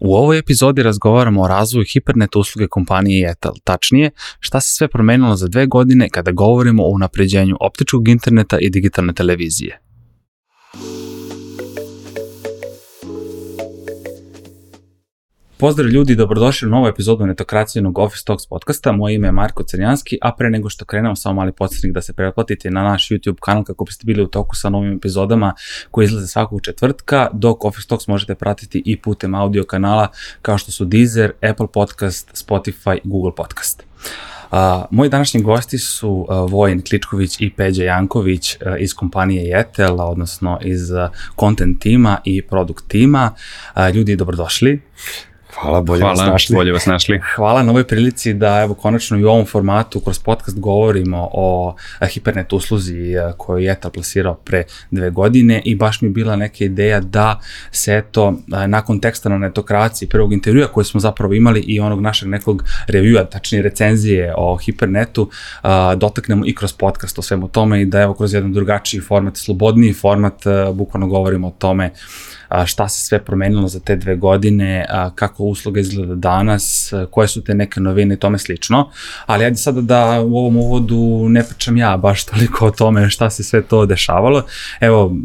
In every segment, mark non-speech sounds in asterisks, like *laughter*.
U ovoj epizodi razgovaramo o razvoju hipernet usluge kompanije Etel, tačnije šta se sve promenilo za dve godine kada govorimo o unapređenju optičkog interneta i digitalne televizije. Pozdrav ljudi, dobrodošli u novu epizodu netokracijenog Office Talks podcasta. Moje ime je Marko Crnjanski, a pre nego što krenemo samo mali podsjetnik da se pretplatite na naš YouTube kanal kako biste bili u toku sa novim epizodama koji izlaze svakog četvrtka, dok Office Talks možete pratiti i putem audio kanala kao što su Deezer, Apple Podcast, Spotify, Google Podcast. Uh, moji današnji gosti su uh, Vojin Kličković i Peđa Janković uh, iz kompanije Jetel, odnosno iz uh, content tima i produkt tima. Uh, ljudi, dobrodošli. Hvala, bolje Hvala, vas našli. bolje vas našli. Hvala na ovoj prilici da evo konačno i u ovom formatu kroz podcast govorimo o a, hipernet usluzi a, koju je ETA plasirao pre dve godine i baš mi je bila neka ideja da se eto a, nakon teksta na netokraciji prvog intervjua koje smo zapravo imali i onog našeg nekog revjua, tačnije recenzije o hipernetu, dotaknemo i kroz podcast o svemu tome i da evo kroz jedan drugačiji format, slobodniji format, bukvalno govorimo o tome a, šta se sve promenilo za te dve godine, a, kako usluga izgleda danas, a, koje su te neke novine i tome slično. Ali ajde sada da u ovom uvodu ne pričam ja baš toliko o tome šta se sve to dešavalo. Evo,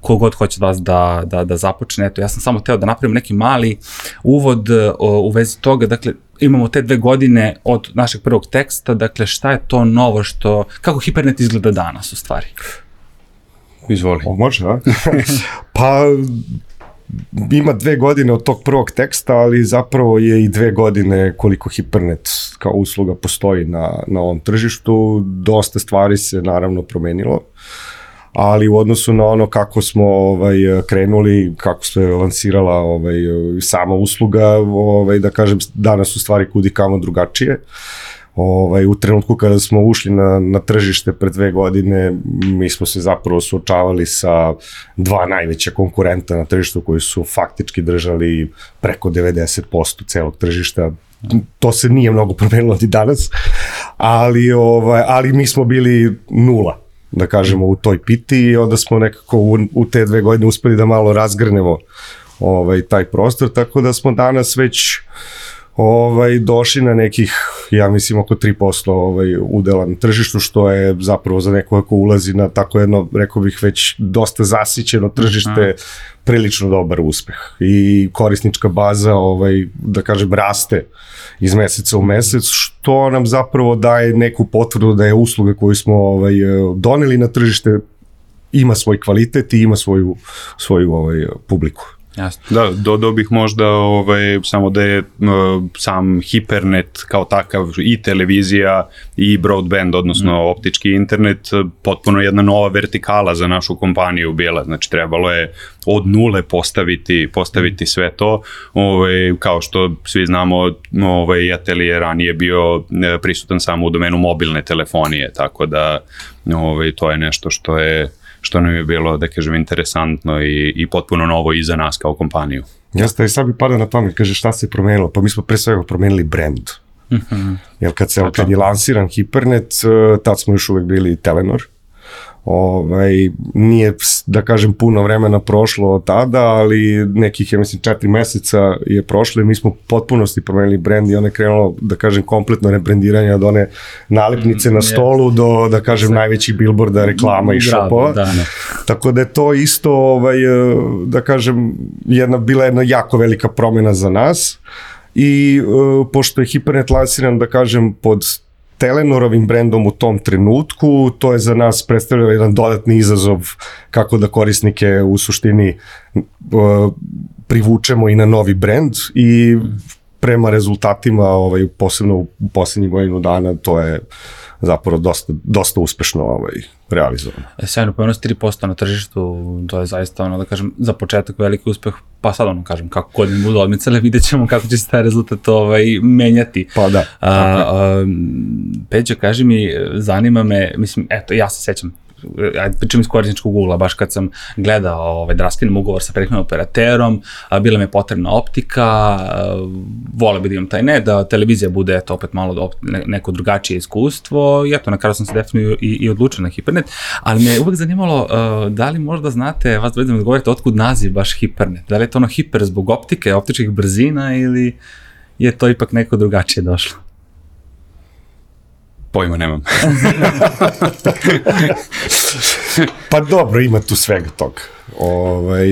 kogod hoće od vas da, da, da započne, eto, ja sam samo teo da napravim neki mali uvod o, u vezi toga, dakle, imamo te dve godine od našeg prvog teksta, dakle šta je to novo što, kako hipernet izgleda danas u stvari? Izvoli. O, može, a? *laughs* pa ima dve godine od tog prvog teksta, ali zapravo je i dve godine koliko Hipernet kao usluga postoji na, na ovom tržištu. Dosta stvari se naravno promenilo, ali u odnosu na ono kako smo ovaj krenuli, kako se lansirala ovaj sama usluga, ovaj da kažem danas su stvari kudi kamo drugačije. Ovaj, u trenutku kada smo ušli na, na tržište pre dve godine, mi smo se zapravo suočavali sa dva najveća konkurenta na tržištu koji su faktički držali preko 90% celog tržišta. To se nije mnogo promenilo ni danas, ali, ovaj, ali mi smo bili nula da kažemo u toj piti i onda smo nekako u, u te dve godine uspeli da malo razgrnemo ovaj taj prostor tako da smo danas već ovaj, došli na nekih, ja mislim, oko 3% ovaj, udela na tržištu, što je zapravo za neko ko ulazi na tako jedno, rekao bih, već dosta zasićeno tržište, prilično dobar uspeh. I korisnička baza, ovaj, da kažem, raste iz meseca u mesec, što nam zapravo daje neku potvrdu da je usluga koju smo ovaj, doneli na tržište ima svoj kvalitet i ima svoju, svoju ovaj, publiku. Jasno. Da, dodao bih možda ovaj, samo da je sam hipernet kao takav i televizija i broadband, odnosno mm. optički internet, potpuno jedna nova vertikala za našu kompaniju bila. Znači trebalo je od nule postaviti, postaviti sve to. Ovaj, kao što svi znamo, ovaj, Etel je ranije bio prisutan samo u domenu mobilne telefonije, tako da ovaj, to je nešto što je što nam je bilo, da kažem, interesantno i, i potpuno novo i za nas kao kompaniju. Jeste, i sad bi pada na pamet, kaže šta se promenilo, pa mi smo pre svega promenili brand. Mm -hmm. Jer kad, se, kad je lansiran Hipernet, tad smo još uvek bili Telenor, ovaj, nije, da kažem, puno vremena prošlo od tada, ali nekih, ja mislim, četiri meseca je prošlo i mi smo potpunosti promenili brend i ono je krenulo, da kažem, kompletno rebrendiranje od one nalepnice mm, na stolu do, da kažem, najvećih bilborda, reklama i šopova. Da, ne. Tako da je to isto, ovaj, da kažem, jedna, bila jedna jako velika promena za nas i uh, pošto je Hipernet lansiran, da kažem, pod Telenorovim brendom u tom trenutku, to je za nas predstavljalo jedan dodatni izazov kako da korisnike u suštini uh, privučemo i na novi brend i prema rezultatima, ovaj, posebno u poslednjih godinu dana, to je zapravo dosta, dosta uspešno ovaj, realizovano. E, sjajno, pomenuo si 3% na tržištu, to je zaista ono, da kažem, za početak veliki uspeh, pa sad ono, kažem, kako godine budu odmicale, *laughs* vidjet ćemo kako će se taj rezultat ovaj, menjati. Pa da. A, a, Peđa, kaži mi, zanima me, mislim, eto, ja se sećam ajde pričam iz korisničkog ugla, baš kad sam gledao ovaj, da raskinem ugovor sa prethodnim operaterom, a, bila mi je potrebna optika, a, vole bi da imam taj ne, da televizija bude eto, opet malo neko drugačije iskustvo i eto, na kraju sam se definitivno i, i odlučio na Hipernet, ali me je uvek zanimalo a, da li možda znate, vas dvoje da mi odgovorite, otkud naziv baš Hipernet? Da li je to ono hiper zbog optike, optičkih brzina ili je to ipak neko drugačije došlo? Pojma nemam. *laughs* Pa dobro, ima tu svega toga. Ovaj,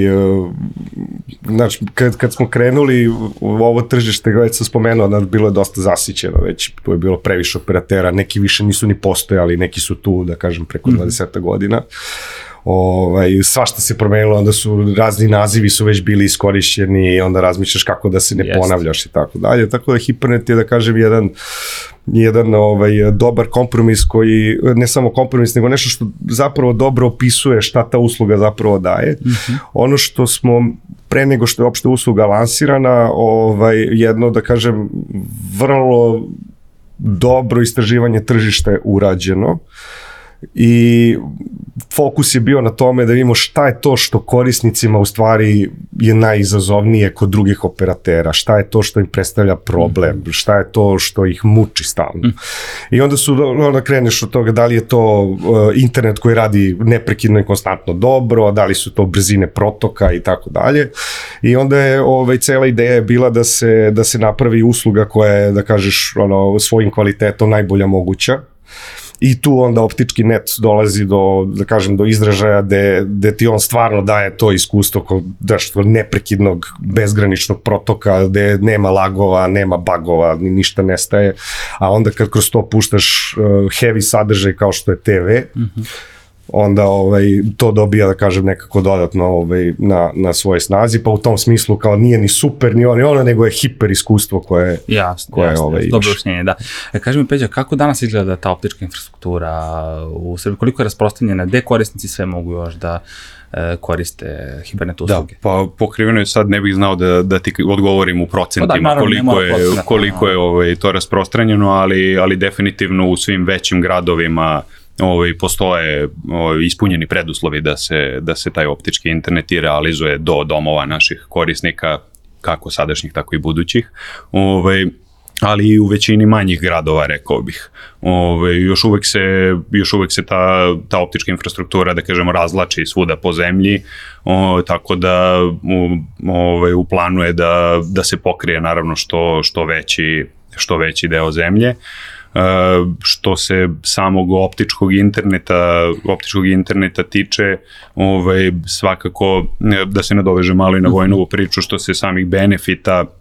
znači, kad, kad smo krenuli u ovo tržište, već sam spomenuo, da bilo je dosta zasićeno već, tu je bilo previše operatera, neki više nisu ni postojali, neki su tu, da kažem, preko 20 mm -hmm. godina ovaj, svašta se promenilo, onda su razni nazivi su već bili iskorišćeni i onda razmišljaš kako da se ne Jest. ponavljaš i tako dalje. Tako da Hipernet je, da kažem, jedan jedan ovaj dobar kompromis koji ne samo kompromis nego nešto što zapravo dobro opisuje šta ta usluga zapravo daje. Mm -hmm. Ono što smo pre nego što je opšte usluga lansirana, ovaj jedno da kažem vrlo dobro istraživanje tržišta je urađeno. Uh, i fokus je bio na tome da vidimo šta je to što korisnicima u stvari je najizazovnije kod drugih operatera, šta je to što im predstavlja problem, mm. šta je to što ih muči stalno. Mm. I onda su, onda kreneš od toga da li je to uh, internet koji radi neprekidno i konstantno dobro, da li su to brzine protoka i tako dalje. I onda je ovaj, cela ideja je bila da se, da se napravi usluga koja je, da kažeš, ono, svojim kvalitetom najbolja moguća i tu onda optički net dolazi do, da kažem, do izražaja gde, gde ti on stvarno daje to iskustvo kod da što neprekidnog bezgraničnog protoka, gde nema lagova, nema bagova, ni ništa nestaje, a onda kad kroz to puštaš uh, heavy sadržaj kao što je TV, mm -hmm onda ovaj, to dobija, da kažem, nekako dodatno ovaj, na, na svoje snazi, pa u tom smislu kao nije ni super, ni ono, ono, nego je hiper iskustvo koje, jasno, koje jasno, ovaj, dobro ušnjenje, da. E, kaži mi, Peđa, kako danas izgleda ta optička infrastruktura u Srbiji, koliko je rasprostanjena, gde korisnici sve mogu još da e, koriste hibernet usluge. Da, pa pokriveno je sad, ne bih znao da, da ti odgovorim u procentima pa da, naravno, koliko, je, koliko je ovaj, to rasprostranjeno, ali, ali definitivno u svim većim gradovima ovaj, postoje ovaj, ispunjeni preduslovi da se, da se taj optički internet i realizuje do domova naših korisnika, kako sadašnjih, tako i budućih. Ovaj, ali i u većini manjih gradova, rekao bih. Ove, još uvek se, još uvek se ta, ta optička infrastruktura, da kažemo, razlači svuda po zemlji, o, tako da ove, u planu je da, da se pokrije naravno što, što, veći, što veći deo zemlje. Uh, što se samog optičkog interneta, optičkog interneta tiče, ovaj, svakako da se nadoveže malo i na mhm. Vojnovu priču što se samih benefita E,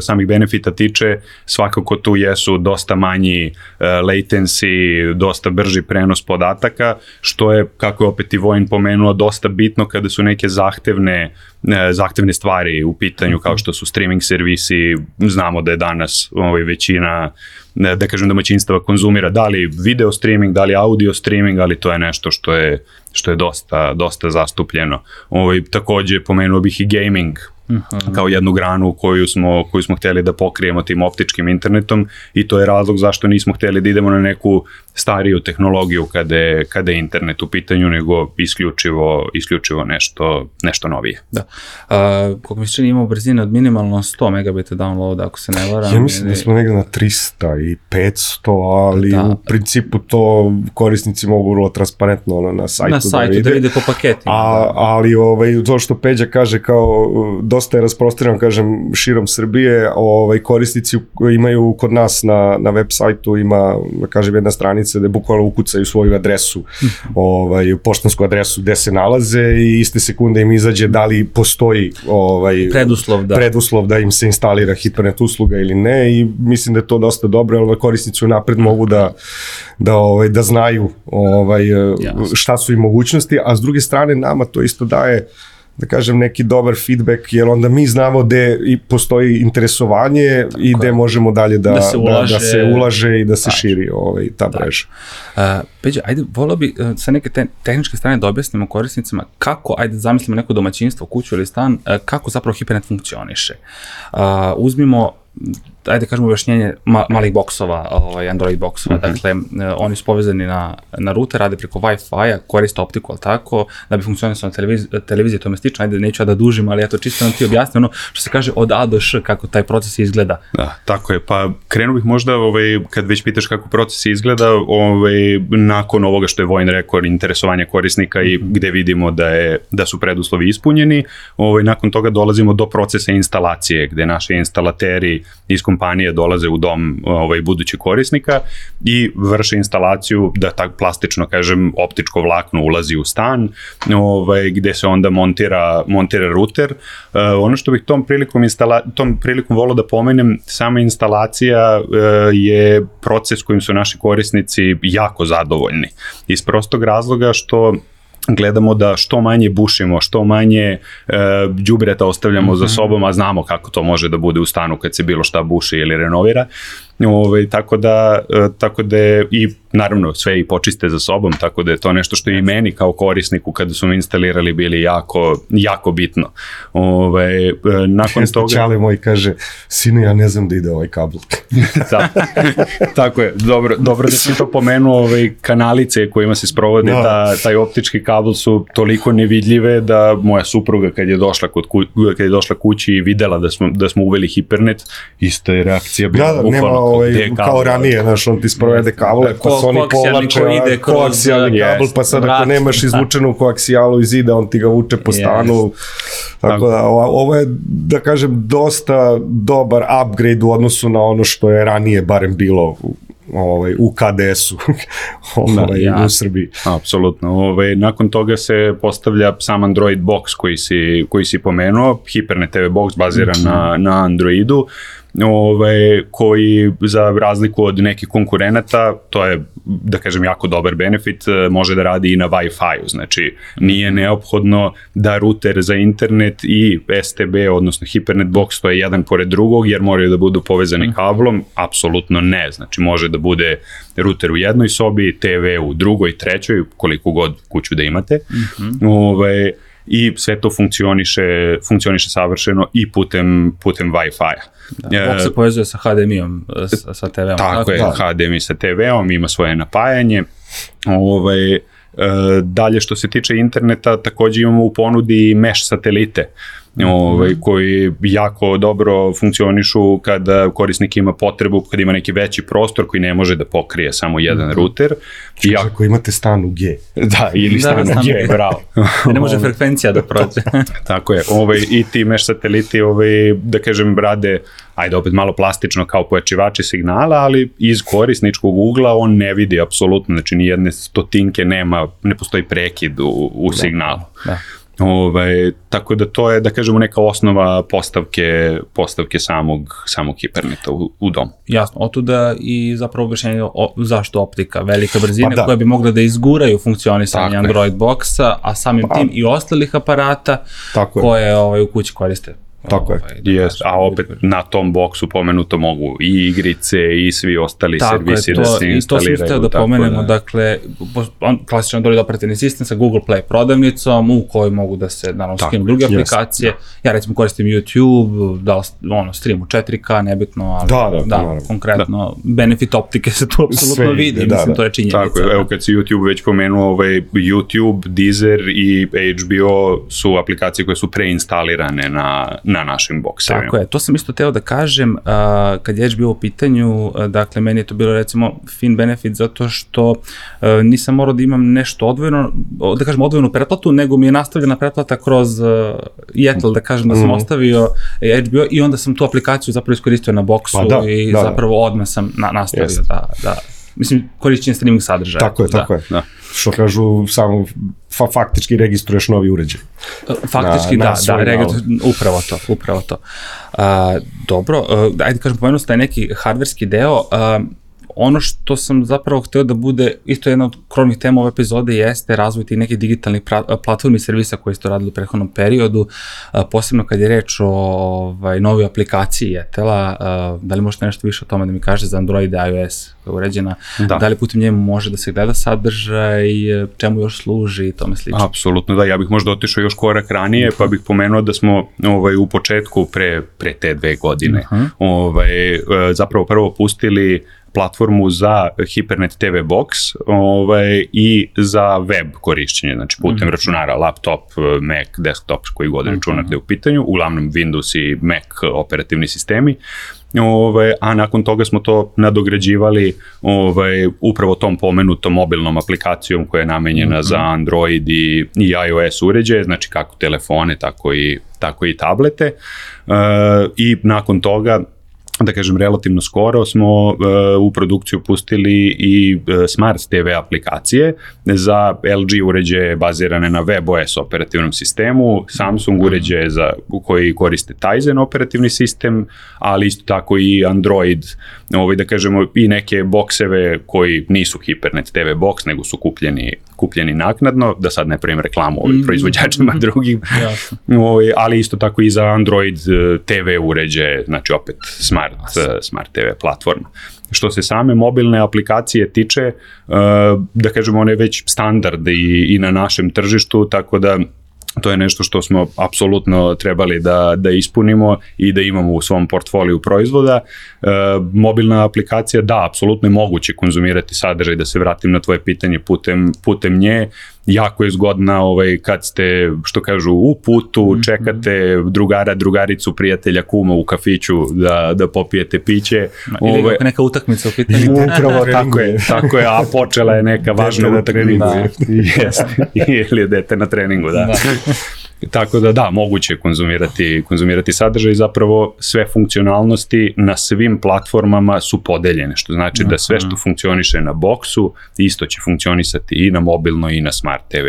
samih benefita tiče, svakako tu jesu dosta manji uh, latency, dosta brži prenos podataka, što je, kako je opet i Vojn pomenuo, dosta bitno kada su neke zahtevne, uh, zahtevne stvari u pitanju, kao što su streaming servisi, znamo da je danas ovaj, većina da kažem domaćinstava konzumira da li video streaming, da li audio streaming, ali to je nešto što je što je dosta dosta zastupljeno. Ovaj takođe pomenuo bih i gaming -huh. kao jednu granu koju smo, koju smo hteli da pokrijemo tim optičkim internetom i to je razlog zašto nismo hteli da idemo na neku stariju tehnologiju kada je, kada je internet u pitanju, nego isključivo, isključivo nešto, nešto novije. Da. A, koliko mi se čini imamo brzine od minimalno 100 megabita downloada, ako se ne varam. Ja mislim ili... da smo negde na 300 i 500, ali da. u principu to korisnici mogu vrlo transparentno ono, na sajtu, na sajtu da vide. Da vide po paketima. A, da. Ali ovaj, to što Peđa kaže kao dosta je rasprostranjeno, kažem, širom Srbije, ovaj, korisnici imaju kod nas na, na web sajtu ima, da kažem, jedna stranica da bukvalno ukucaju svoju adresu, ovaj, poštansku adresu gde se nalaze i iste sekunde im izađe da li postoji ovaj, preduslov, da. preduslov da im se instalira hipernet usluga ili ne i mislim da je to dosta dobro, jer korisnici napred mogu da, da, ovaj, da znaju ovaj, šta su im mogućnosti, a s druge strane nama to isto daje da kažem, neki dobar feedback, jer onda mi znamo gde i postoji interesovanje Tako i gde možemo dalje da, da, se ulaže, da, da se ulaže i da se tačno. širi ovaj, ta da. mreža. Uh, Peđa, ajde, volao bi uh, sa neke te, tehničke strane da objasnimo korisnicima kako, ajde, zamislimo neko domaćinstvo, kuću ili stan, uh, kako zapravo Hipernet funkcioniše. Uh, uzmimo ajde kažemo objašnjenje ma, malih boksova, ovaj, Android boksova, Mhm. dakle, e, oni su povezani na, na router, rade preko Wi-Fi-a, koriste optiku, ali tako, da bi funkcionisao na televiz, televiziji, to me stično, ajde, neću ja da dužim, ali eto, čisto nam ti objasni ono što se kaže od A do Š, kako taj proces izgleda. Da, tako je. Pa krenuo bih možda, ovaj, kad već pitaš kako proces izgleda, ovaj, nakon ovoga što je Vojn rekao, interesovanja korisnika i gde vidimo da, je, da su preduslovi ispunjeni, ovaj, nakon toga dolazimo do procesa instalacije, gde naši instalateri iz kompanije dolaze u dom ovaj, budućeg korisnika i vrše instalaciju, da tak plastično kažem, optičko vlakno ulazi u stan, ovaj, gde se onda montira, montira router. Uh, ono što bih tom prilikom, instala, tom prilikom volao da pomenem, sama instalacija uh, je proces kojim su naši korisnici jako zadovoljni. Iz prostog razloga što gledamo da što manje bušimo, što manje e, đubreta ostavljamo za sobom, a znamo kako to može da bude u stanu kad se bilo šta buši ili renovira. Ove, tako da, e, tako da je, i naravno sve i počiste za sobom, tako da je to nešto što je i meni kao korisniku kada su mi instalirali bili jako, jako bitno. Ove, e, nakon Često toga... Čale moj kaže, sine, ja ne znam da ide ovaj kabel. *laughs* da. Tako je, dobro, dobro da si to pomenuo, ovaj, kanalice kojima se sprovode Da. ta, taj optički kabel su toliko nevidljive da moja supruga kad je došla kod ku, kad je došla kući i videla da smo, da smo uveli hipernet, ista je reakcija bila. Da, da, nema ovaj, kabel? kao ranije, znaš, on ti sprovede kable, pa Ko- se oni povlače, koji ide kroz, koaksijalni uh, kabel, pa sad ako vrat. nemaš izvučenu koaksijalu iz zida, on ti ga vuče po stanu. Tako da, ovo, je, da kažem, dosta dobar upgrade u odnosu na ono što je ranije barem bilo ovaj, u KDS-u *laughs* ovaj, ja. u Srbiji. Apsolutno. Ove, nakon toga se postavlja sam Android box koji si, koji si pomenuo, Hypernet TV box baziran na, na Androidu, ove, koji za razliku od nekih konkurenata, to je da kažem jako dobar benefit, e, može da radi i na Wi-Fi-u, znači nije neophodno da router za internet i STB, odnosno Hypernet box stoje jedan pored drugog, jer moraju da budu povezani kablom, apsolutno ne, znači može da bude router u jednoj sobi, TV u drugoj, trećoj, koliko god kuću da imate. Ove, i sve to funkcioniše, funkcioniše savršeno i putem, putem Wi-Fi-a. E, Box se povezuje sa HDMI-om, sa, sa TV-om. Tako je, Da. HDMI sa TV-om, ima svoje napajanje. Ovaj, e, dalje što se tiče interneta, takođe imamo u ponudi mesh satelite ovaj, koji jako dobro funkcionišu kada korisnik ima potrebu, kada ima neki veći prostor koji ne može da pokrije samo jedan router. I Kaže, ako imate stan u G. da, ili Da, stan stan u G, G. bravo. Da *laughs* ne može frekvencija da prođe. *laughs* Tako je, ovaj, i ti mesh sateliti, ovaj, da kažem, rade, ajde opet malo plastično kao pojačivači signala, ali iz korisničkog ugla on ne vidi apsolutno, znači ni jedne stotinke nema, ne postoji prekid u, u signalu. da. Ovaj, tako da to je, da kažemo, neka osnova postavke, postavke samog, samog hiperneta u, u domu. Jasno, otuda i zapravo objašnjenje o, zašto optika, velika brzina Pa da. koje bi mogle da izguraju funkcionisanje. Android boxa, a samim Pa. tim i ostalih aparata Tako je. koje ovaj, u kući koriste. Tako je. Ovaj, da Yes, kažem, a opet na tom boksu pomenuto mogu i igrice i svi ostali Tako servisi je, da to, se i to sam instaliraju. htio da tako pomenemo, dakle, po- on, klasičan Android operativni sistem sa Google Play prodavnicom u kojoj mogu da se, naravno, Tako, skinu druge jeste, aplikacije. Ja recimo koristim YouTube, da ono, stream u 4K, nebitno, ali Da, da, naravno. konkretno, benefit optike se tu apsolutno Sve vidi, da, mislim, da. to je činjenica. Tako je, evo kad si YouTube već pomenuo, ovaj, YouTube, Deezer i HBO su aplikacije koje su preinstalirane na, na našim boksevima. Tako je, to sam isto teo da kažem, a, kad je bio u pitanju, a, dakle, meni je to bilo recimo fin benefit zato što a, nisam morao da imam nešto odvojeno, da kažem odvojenu pretplatu, nego mi je nastavljena pretplata kroz a, Yetel, da kažem da sam Mhm. ostavio e, HBO i onda sam tu aplikaciju zapravo iskoristio na boksu Pa da, i da, da. zapravo odmah sam na, nastavio Jeste. da, da, mislim, korišćenje streaming sadržaja. Tako je, da. tako je. Da. Što kažu, samo fa faktički registruješ novi uređaj. Faktički Na- da, na da, nalog. upravo to, upravo to. A, dobro, a, ajde kažem, pomenuo sam taj neki hardverski deo, a, ono što sam zapravo hteo da bude, isto jedna od krovnih tema ove epizode jeste razvoj tih nekih digitalnih platformi i servisa koje ste radili u prethodnom periodu, a, posebno kad je reč o ovaj, novoj aplikaciji Etela, a, da li možete nešto više o tome da mi kaže za Android i iOS koja je uređena, da. da li putem njemu može da se gleda sadržaj, čemu još služi i tome slično? Apsolutno, da, ja bih možda otišao još korak ranije, pa bih pomenuo da smo ovaj, u početku pre, pre te dve godine uh -huh. ovaj, e, zapravo prvo pustili platformu za Hypernet TV Box ovaj, i za web korišćenje, znači putem mm. računara, laptop, Mac, desktop, koji god mhm. računar da je u pitanju, uglavnom Windows i Mac operativni sistemi. Ovaj, a nakon toga smo to nadograđivali ovaj, upravo tom pomenutom mobilnom aplikacijom koja je namenjena mm -hmm. za Android i, i iOS uređaje, znači kako telefone, tako i, tako i tablete. Uh, I nakon toga da kažem relativno skoro smo uh, u produkciju pustili i uh, Smart TV aplikacije za LG uređaje bazirane na WebOS operativnom sistemu, Samsung mhm. uređaje za, koji koriste Tizen operativni sistem, ali isto tako i Android, ovaj, da kažemo i neke bokseve koji nisu Hypernet TV box, nego su kupljeni, kupljeni naknadno, da sad ne pravim reklamu ovih mm. proizvođačima drugim, ovaj, ali isto tako i za Android uh, TV uređaje, znači opet Smart smart, uh, smart TV platforma. Što se same mobilne aplikacije tiče, uh, da kažemo, on je već standard i, i na našem tržištu, tako da to je nešto što smo apsolutno trebali da, da ispunimo i da imamo u svom portfoliju proizvoda. E, mobilna aplikacija, da, apsolutno je moguće konzumirati sadržaj, da se vratim na tvoje pitanje putem, putem nje jako je zgodna ovaj, kad ste, što kažu, u putu, mhm. čekate drugara, drugaricu, prijatelja, kuma u kafiću da, da popijete piće. Ili ovaj, neka utakmica u pitanju. *laughs* Upravo tako je, tako je, a počela je neka važna utakmica. Da. Jeste, ili je dete na treningu, da. da. Tako da da, moguće je konzumirati, konzumirati sadržaj, zapravo sve funkcionalnosti na svim platformama su podeljene, što znači da sve što funkcioniše na boksu isto će funkcionisati i na mobilno i na smart TV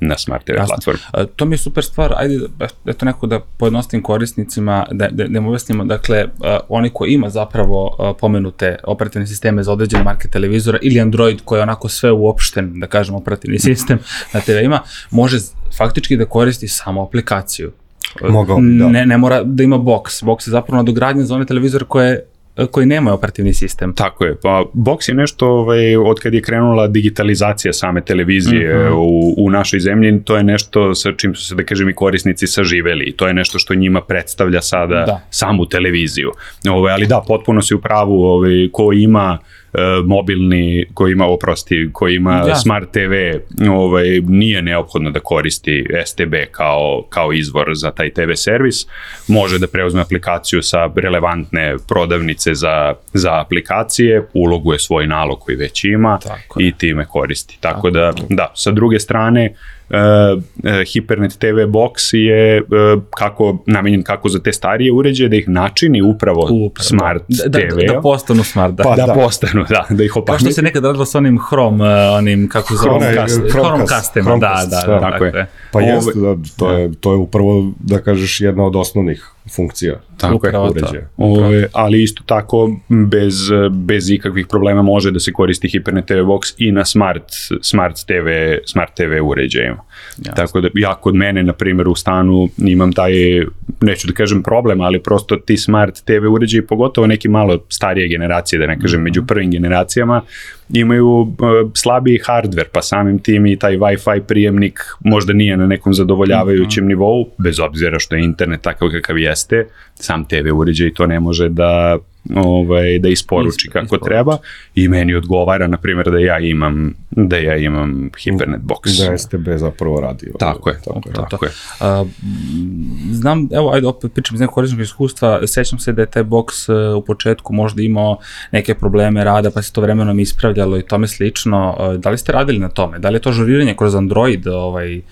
na Smart TV Jasno. platformi. To mi je super stvar, ajde, eto neko da pojednostim korisnicima, da, da, da im objasnimo, dakle, oni koji ima zapravo pomenute operativne sisteme za određene marke televizora ili Android koji je onako sve uopšten, da kažem, operativni *laughs* sistem na TV ima, može faktički da koristi samo aplikaciju. Mogao bi, da. Ne, ne mora da ima box. Box je zapravo nadogradnja za one televizore koje koji nemaju operativni sistem. Tako je, pa Box je nešto ovaj, od kad je krenula digitalizacija same televizije mm -hmm. u, u našoj zemlji, to je nešto sa čim su se, da kažem, i korisnici saživeli i to je nešto što njima predstavlja sada da. samu televiziju. Ovaj, ali da, potpuno se u pravu, ovaj, ko ima E, mobilni koji ima oprosti, koji ima ja. smart TV, ovaj nije neophodno da koristi STB kao kao izvor za taj TV servis, može da preuzme aplikaciju sa relevantne prodavnice za za aplikacije, uloguje svoj nalog koji već ima Tako i time koristi. Tako, Tako da da, sa druge strane uh, Hypernet TV box je uh, kako namenjen kako za te starije uređaje da ih načini upravo, upravo smart da, TV. Da, da postanu smart, da. Pa, da, da postanu, da, da ih opameti. Kao što se nekad radilo sa onim Chrome, uh, onim kako zove, Chromecast, Chromecast, da, da, da, tako je. Pa jeste, da, to, je, to je upravo, da kažeš, jedna od osnovnih funkcija. Tako je, uređaja. Ove, ali isto tako, bez, bez ikakvih problema može da se koristi Hypernet TV Box i na smart, smart, TV, smart TV uređajima. Jasne. Tako da ja kod mene, na primjer, u stanu imam taj, neću da kažem problem, ali prosto ti smart TV uređaji, pogotovo neki malo starije generacije, da ne kažem, mm -hmm. među prvim generacijama, imaju uh, slabiji hardware, pa samim tim i taj Wi-Fi prijemnik možda nije na nekom zadovoljavajućem mm -hmm. nivou, bez obzira što je internet takav kakav jeste, sam TV uređaj to ne može da ovaj, da isporuči Ispo, kako isporuči. treba i meni odgovara, na primjer, da ja imam da ja imam Hypernet box. Da STB zapravo radi. Tako je, tako, je. tako je. A, znam, evo, ajde opet pričam iz nekog korisnog iskustva, sećam se da je taj box e, u početku možda imao neke probleme rada, pa se to vremenom ispravljalo i tome slično. E, da li ste radili na tome? Da li je to žuriranje kroz Android ovaj, uh,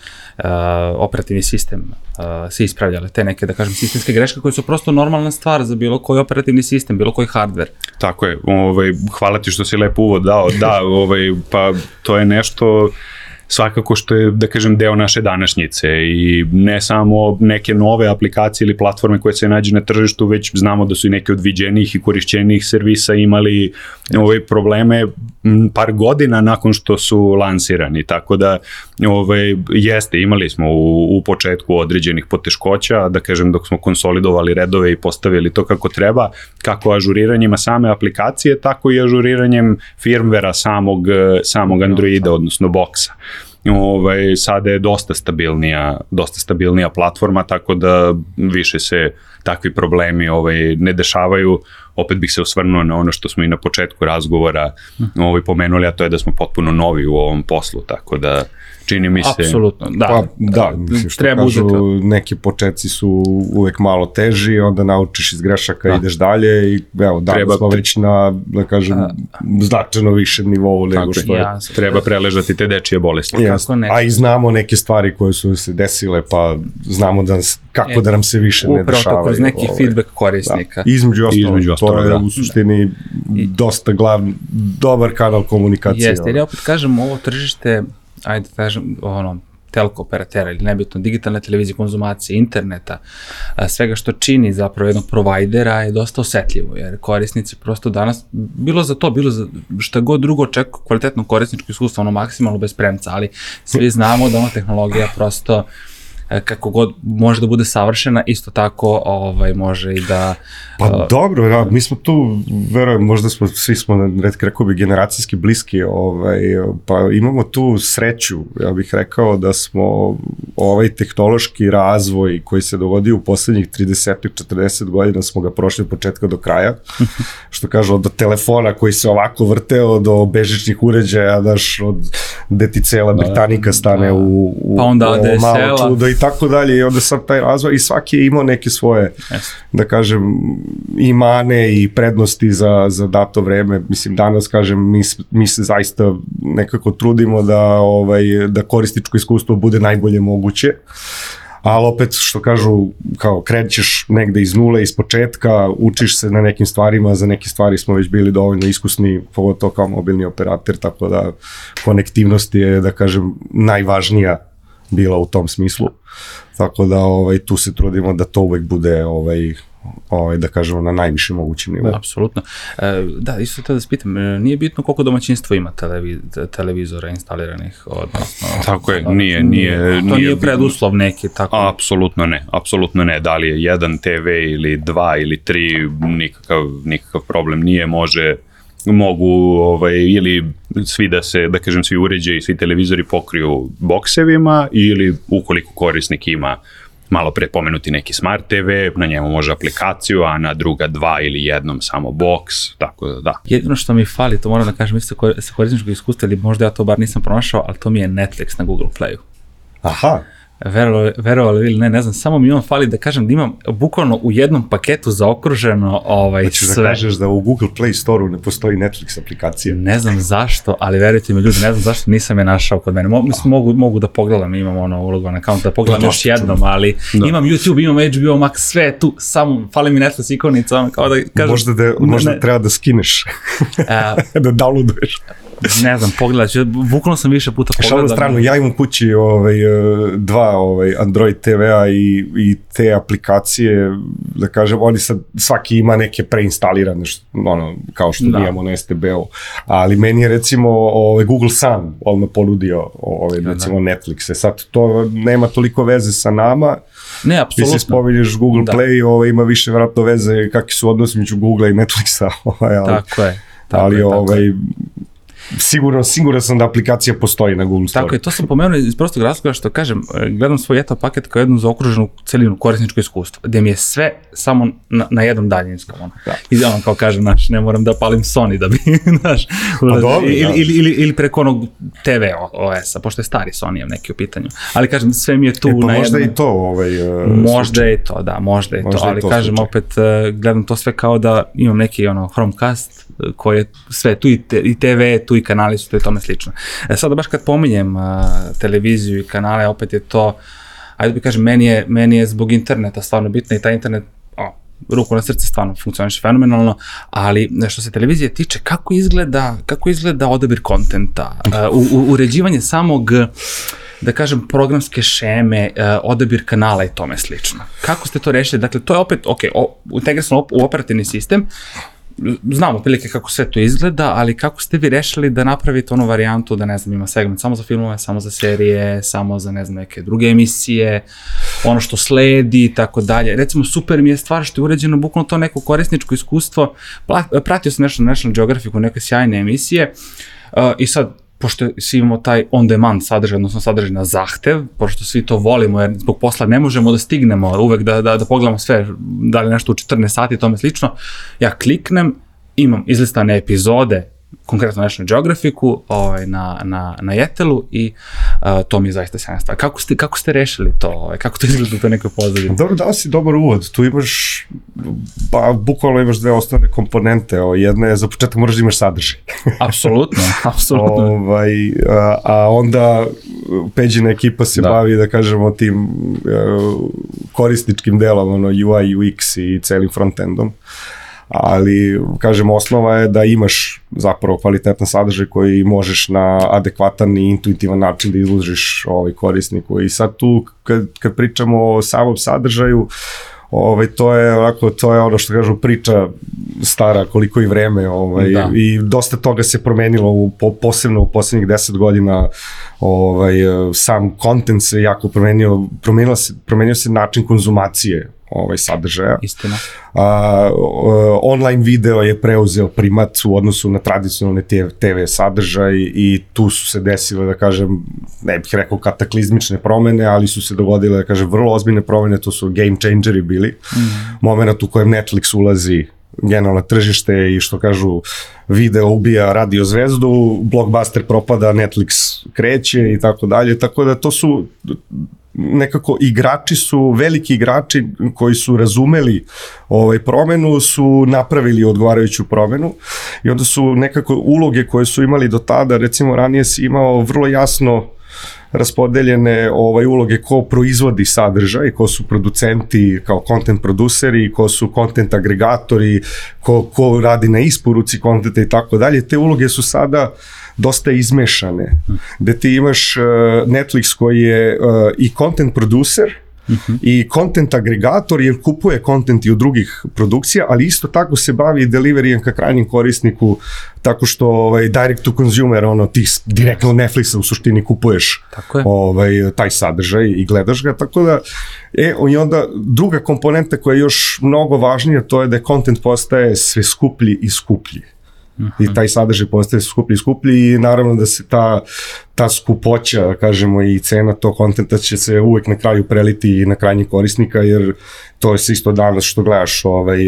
operativni sistem uh, se ispravljale, te neke, da kažem, sistemske greške koje su prosto normalna stvar za bilo koji operativni sistem, bilo koji hardware. Tako je, ovaj, hvala ti što si lepo uvod dao, da, ovaj, pa to je nešto svakako što je, da kažem, deo naše današnjice i ne samo neke nove aplikacije ili platforme koje se nađe na tržištu, već znamo da su i neke od viđenijih i korišćenijih servisa imali ove probleme par godina nakon što su lansirani, tako da ove, jeste, imali smo u, u početku određenih poteškoća, da kažem dok smo konsolidovali redove i postavili to kako treba, kako ažuriranjima same aplikacije, tako i ažuriranjem firmvera samog, samog Androida, odnosno boksa ovaj, sada je dosta stabilnija, dosta stabilnija platforma, tako da više se takvi problemi ovaj, ne dešavaju. Opet bih se osvrnuo na ono što smo i na početku razgovora ovaj, pomenuli, a to je da smo potpuno novi u ovom poslu, tako da čini mi se... Apsolutno, da. Pa, da, mislim što Treba kažu, uzeti- neki početci su uvek malo teži, onda naučiš iz grešaka, Da. ideš dalje i evo, danas Treba- smo već na, da kažem, značajno više nivou nego što je. Jasno. Treba preležati te dečije bolesti. Jasno. ne. A i znamo neke stvari koje su se desile, pa znamo da kako E, da nam se više ne Upravo dešavaju. to, kroz neki ovaj. feedback korisnika. Da. Između ostalog, Između to je da. u suštini dosta glavni, dobar kanal komunikacije. Jeste, jer ja opet kažem, ovo tržište, ajde da kažem, ono, telko operatera ili nebitno, digitalne televizije, konzumacije, interneta, a, svega što čini zapravo jednog provajdera je dosta osetljivo, jer korisnici prosto danas, bilo za to, bilo za šta god drugo očekuju kvalitetno korisničko iskustvo, ono maksimalno bez premca, ali svi *laughs* znamo da ona tehnologija prosto kako god može da bude savršena, isto tako ovaj, može i da... Pa dobro, ja, mi smo tu, verujem, možda smo, svi smo, rekao bi, generacijski bliski, ovaj, pa imamo tu sreću, ja bih rekao da smo ovaj tehnološki razvoj koji se dogodio u poslednjih 30-40 godina smo ga prošli od početka do kraja, *laughs* što kažu, od telefona koji se ovako vrteo do bežičnih uređaja, daš, od gde ti cela Britanika stane u, u, Pa onda ADSL-a. malo čudo i tako dalje, i onda sad taj razvoj, i svaki je imao neke svoje, Jeste. da kažem, i mane i prednosti za, za dato vreme. Mislim, danas, kažem, mi, mi se zaista nekako trudimo da, ovaj, da korističko iskustvo bude najbolje moguće. Ali opet, što kažu, kao krećeš negde iz nule, iz početka, učiš se na nekim stvarima, za neke stvari smo već bili dovoljno iskusni, pogotovo kao mobilni operator, tako da konektivnost je, da kažem, najvažnija bila u tom smislu. Tako da ovaj tu se trudimo da to uvek bude ovaj ovaj da kažemo na najvišem mogućem nivou. Apsolutno. E, da, isto to da se pitam, e, nije bitno koliko domaćinstvo ima televi, te- televizora instaliranih, odnosno... Tako je, nije, nije, To nije, nije preduslov neki, tako... Apsolutno ne, apsolutno ne. Da li je jedan TV ili dva ili tri, nikakav, nikakav problem nije, može mogu ovaj, ili svi da se, da kažem, svi uređaji, svi televizori pokriju boksevima ili ukoliko korisnik ima malo pre pomenuti neki smart TV, na njemu može aplikaciju, a na druga dva ili jednom samo boks, tako da da. Jedino što mi fali, to moram da kažem isto ko- sa korisničkog iskustva, ili možda ja to bar nisam pronašao, ali to mi je Netflix na Google Playu. Aha. Verovali, verovali ili ne, ne znam, samo mi on fali da kažem da imam bukvalno u jednom paketu zaokruženo ovaj, Hoćeš da sve. kažeš da u Google Play Store-u ne postoji Netflix aplikacija. Ne znam zašto, ali verujte mi ljudi, ne znam zašto nisam je našao kod mene. Mo, mislim, mogu, mogu da pogledam, imam ono ulogovan account, da pogledam Pa još jednom, ali imam YouTube, imam HBO Max, sve je tu, samo fali mi Netflix ikonica, kao da kažem... možda da, možda treba da skineš, a, *laughs* da downloaduješ. Ne znam, pogledat ću, bukvalno sam više puta Šalno pogledao. stranu, ja imam kući ovaj, e, dva ovaj, Android TV-a i, i te aplikacije, da kažem, oni sad, svaki ima neke preinstalirane, što, ono, kao što Da. imamo na STB-u, ali meni je recimo ovaj, Google Sun odmah ponudio ovaj, recimo Netflix, e sad to nema toliko veze sa nama, Ne, ti si apsolutno. spominješ Google Da. Play, ovaj, ima više vjerojatno veze kakvi su odnosi među Google i Netflixa, *laughs* ovaj, ali, Tako je. Tako ali je, tako je. Sigurno, siguran sam da aplikacija postoji na Google Store. Tako je, to sam pomenuo iz prostog razloga što kažem, e, gledam svoj ETA paket kao jednu zaokruženu celinu korisničko iskustvo, gde mi je sve samo na, na jednom daljinskom. Ono. Da. I ono kao kažem, znaš, ne moram da palim Sony da bi, *laughs* znaš, dobro, ili, da. ili, ili, ili preko onog TV OS-a, pošto je stari Sony neki u pitanju. Ali kažem, sve mi je tu E, pa na možda jednom... i to ovaj, uh, Možda je to, da, možda je Možda to, ali to kažem slučaj. opet, e, gledam to sve kao da imam neki ono Chromecast e, koji je sve tu i, te, i TV, tu i kanali su tu i tome slično. E, sada baš kad pominjem a, televiziju i kanale, opet je to, ajde da bi kažem, meni je, meni je zbog interneta stvarno bitno i taj internet, o, ruku na srce stvarno funkcioniše fenomenalno, ali što se televizije tiče, kako izgleda, kako izgleda odabir kontenta, uh, u, u, uređivanje samog da kažem, programske šeme, uh, odabir kanala i tome slično. Kako ste to rešili? Dakle, to je opet, ok, o, integrisano u operativni sistem, znamo otprilike kako sve to izgleda, ali kako ste vi rešili da napravite onu varijantu da ne znam ima segment samo za filmove, samo za serije, samo za ne znam neke druge emisije, ono što sledi i tako dalje. Recimo super mi je stvar što je uređeno bukvalno to neko korisničko iskustvo. Pratio sam nešto na National Geographic u neke sjajne emisije uh, i sad pošto svi imamo taj on demand sadržaj, odnosno sadržaj na zahtev, pošto svi to volimo, jer zbog posla ne možemo da stignemo uvek da, da, da pogledamo sve, da li nešto u 14 sati i tome slično, ja kliknem, imam izlistane epizode konkretno National Geographicu, ovaj, na, na, na Jetelu i uh, to mi je zaista sjajna stvar. Kako ste, kako ste rešili to? Ovaj, kako to izgleda u toj nekoj pozadini? Dobro, dao si dobar uvod. Tu imaš, pa bukvalno imaš dve osnovne komponente. O, jedna je, za početak moraš da imaš sadržaj. *laughs* apsolutno, *laughs* apsolutno. ovaj, a, a onda Peđina ekipa se da. bavi, da kažemo, tim uh, korisničkim delom, ono, UI, UX i celim frontendom. Uh, ali kažem osnova je da imaš zapravo kvalitetan sadržaj koji možeš na adekvatan i intuitivan način da izložiš ovaj korisniku i sad tu kad, kad pričamo o samom sadržaju ovaj to je onako to je ono što kažu priča stara koliko i vreme ovaj da. i dosta toga se promenilo u po, posebno u poslednjih 10 godina ovaj sam kontent se jako promenio promenio se promenio se način konzumacije ovaj sadržaja. Istina. A, online video je preuzeo primat u odnosu na tradicionalne TV, TV sadržaj i tu su se desile, da kažem, ne bih rekao kataklizmične promene, ali su se dogodile, da kažem, vrlo ozbiljne promene, to su game changeri bili. Mm. Moment u kojem Netflix ulazi generalno tržište i što kažu video ubija radio zvezdu, blockbuster propada, Netflix kreće i tako dalje, tako da to su nekako igrači su, veliki igrači koji su razumeli ovaj promenu su napravili odgovarajuću promenu i onda su nekako uloge koje su imali do tada, recimo ranije si imao vrlo jasno raspodeljene ovaj uloge ko proizvodi sadržaj, ko su producenti kao content produceri, ko su content agregatori, ko, ko radi na isporuci kontenta i tako dalje. Te uloge su sada uh, dosta izmešane, gde ti imaš uh, Netflix koji je uh, i content producer, Uh -huh. i content agregator jer kupuje content i u drugih produkcija, ali isto tako se bavi deliverijem ka krajnjem korisniku tako što ovaj direct to consumer ono ti direktno Netflixa u suštini kupuješ tako je. ovaj taj sadržaj i gledaš ga tako da e i onda druga komponenta koja je još mnogo važnija to je da content postaje sve skuplji i skuplji. I taj sadržaj postaje skuplji i skuplji i naravno da se ta, ta skupoća, kažemo, i cena tog kontenta će se uvek na kraju preliti i na krajnjeg korisnika, jer to je isto danas što gledaš, ovaj,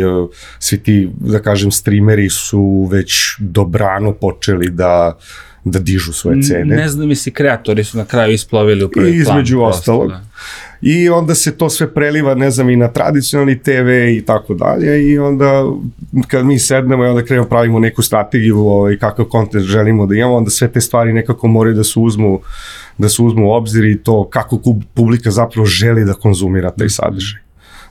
svi ti, da kažem, streameri su već dobrano počeli da da dižu svoje cene. Ne znam, misli, kreatori su na kraju isplovili u prvi plan. Između ostalog. Da i onda se to sve preliva, ne znam, i na tradicionalni TV i tako dalje i onda kad mi sednemo i onda krenemo pravimo neku strategiju ovaj, kakav kontent želimo da imamo, onda sve te stvari nekako moraju da se uzmu da se uzmu u obzir i to kako publika zapravo želi da konzumira taj sadržaj.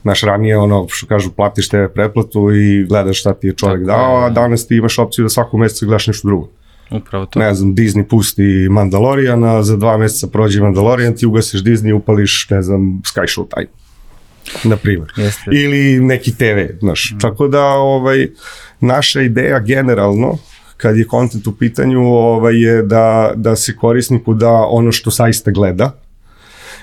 Naš ranije ono što kažu platiš TV pretplatu i gledaš šta ti je čovjek dao, a da. danas ti imaš opciju da svakog meseca gledaš nešto drugo. Upravo to. Ne znam, Disney pusti Mandaloriana, za dva meseca prođe Mandalorian, ti ugasiš Disney, upališ, ne znam, Sky Showtime na primjer. Jeste. Ili neki TV, znaš. Mm. Tako da, ovaj, naša ideja generalno, kad je kontent u pitanju, ovaj, je da, da se korisniku da ono što saista gleda,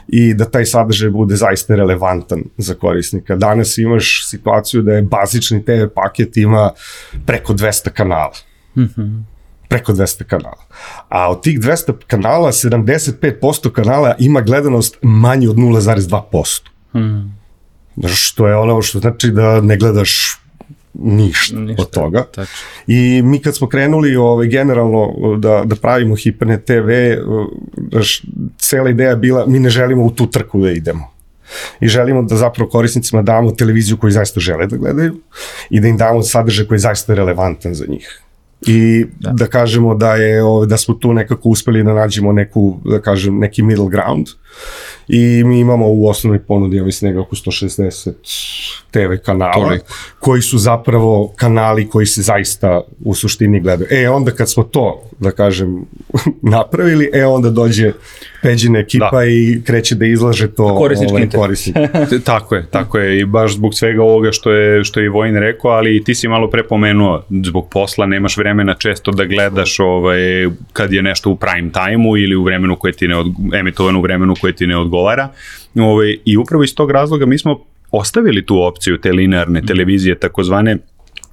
i da taj sadržaj bude zaista relevantan za korisnika. Danas imaš situaciju da je bazični TV paket ima preko 200 kanala. Mm -hmm preko 200 kanala. A od tih 200 kanala, 75% kanala ima gledanost manje od 0,2%. Hmm. Što je ono što znači da ne gledaš ništa, ništa od toga. Tačno. I mi kad smo krenuli ovaj, generalno da, da pravimo Hipernet TV, daš, cela ideja je bila mi ne želimo u tu trku da idemo. I želimo da zapravo korisnicima damo televiziju koju zaista žele da gledaju i da im damo sadržaj koji je zaista relevantan za njih i da. da kažemo da je da smo tu nekako uspeli da nađemo neku da kažem neki middle ground i mi imamo u osnovnoj ponudi, ja mislim, nekako 160 TV kanala, Toliko. Koji su zapravo kanali koji se zaista u suštini gledaju. E, onda kad smo to, da kažem, *laughs* napravili, e, onda dođe Peđina ekipa Da. i kreće da izlaže to Korisnički ovaj, interes. korisniku. *laughs* Tako je, tako je i baš zbog svega ovoga što je, što je Vojin rekao, ali ti si malo pre pomenuo, zbog posla nemaš vremena često da gledaš ovaj, kad je nešto u prime time-u ili u vremenu koje ti ne od, emitovano u vremenu koje ti ne odgovara. Ovaj, I upravo iz tog razloga mi smo ostavili tu opciju te linearne televizije, takozvane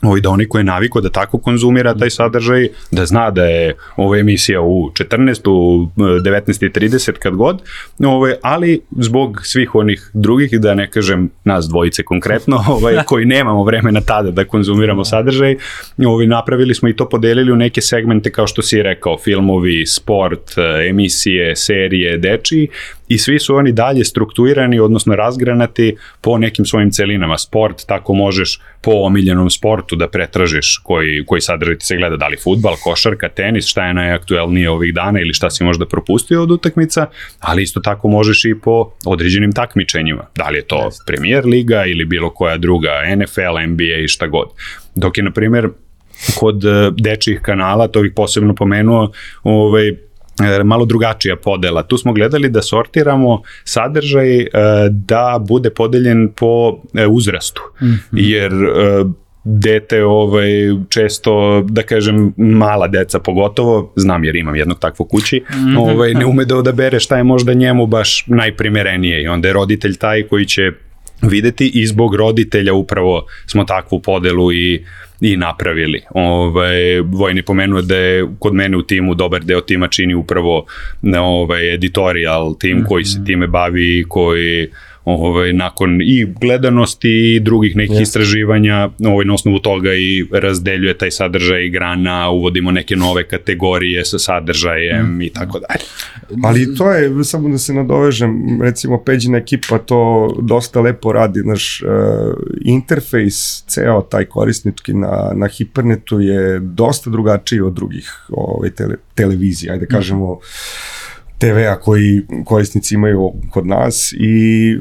ovaj, da onaj ko je naviko da tako konzumira taj sadržaj, da zna da je ova emisija u 14, u e, 19.30 kad god, ovaj, ali zbog svih onih drugih, da ne kažem nas dvojice konkretno, *laughs* ovaj, koji nemamo vremena tada da konzumiramo sadržaj, ovaj, napravili smo i to podelili u neke segmente kao što si rekao, filmovi, sport, e, emisije, serije, dečiji i svi su oni dalje strukturirani, odnosno razgranati po nekim svojim celinama. Sport, tako možeš po omiljenom sportu da pretražiš koji, koji sadržaj ti se gleda, da li futbal, košarka, tenis, šta je najaktuelnije ovih dana ili šta si možda propustio od utakmica, ali isto tako možeš i po određenim takmičenjima. Da li je to Premier Liga ili bilo koja druga, NFL, NBA i šta god. Dok je, na primjer, kod e, dečjih kanala, to bih posebno pomenuo, ovaj, malo drugačija podela. Tu smo gledali da sortiramo sadržaj e, da bude podeljen po e, uzrastu. Mm -hmm. Jer e, dete ovaj često da kažem mala deca pogotovo znam jer imam jednog takvog kući ovaj ne ume da odabere šta je možda njemu baš najprimerenije i onda je roditelj taj koji će videti i zbog roditelja upravo smo takvu podelu i i napravili. Ovaj Vojni pomenuo da je kod mene u timu dobar deo tima čini upravo ovaj editorial tim koji se time bavi koji ovaj, nakon i gledanosti i drugih nekih yes. istraživanja, ovaj, na osnovu toga i razdeljuje taj sadržaj grana, uvodimo neke nove kategorije sa sadržajem mm. i tako dalje. Ali to je, samo da se nadovežem, recimo Peđina ekipa to dosta lepo radi, naš uh, interfejs, ceo taj korisnički na, na Hipernetu je dosta drugačiji od drugih ovaj, tele, televizija, ajde kažemo, mm TV-a koji korisnici imaju kod nas i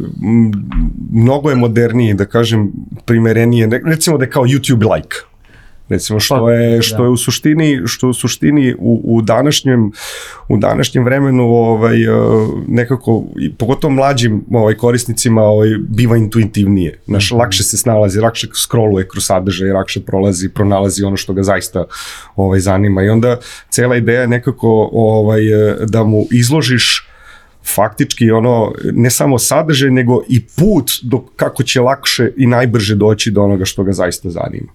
mnogo je moderniji, da kažem, primerenije, recimo da je kao YouTube like recimo što je što je u suštini što u suštini u, u današnjem u današnjem vremenu ovaj nekako i pogotovo mlađim ovaj korisnicima ovaj biva intuitivnije znaš mm -hmm. lakše se snalazi lakše scrolluje kroz sadržaj lakše prolazi pronalazi ono što ga zaista ovaj zanima i onda cela ideja je nekako ovaj da mu izložiš faktički ono ne samo sadržaj nego i put do kako će lakše i najbrže doći do onoga što ga zaista zanima.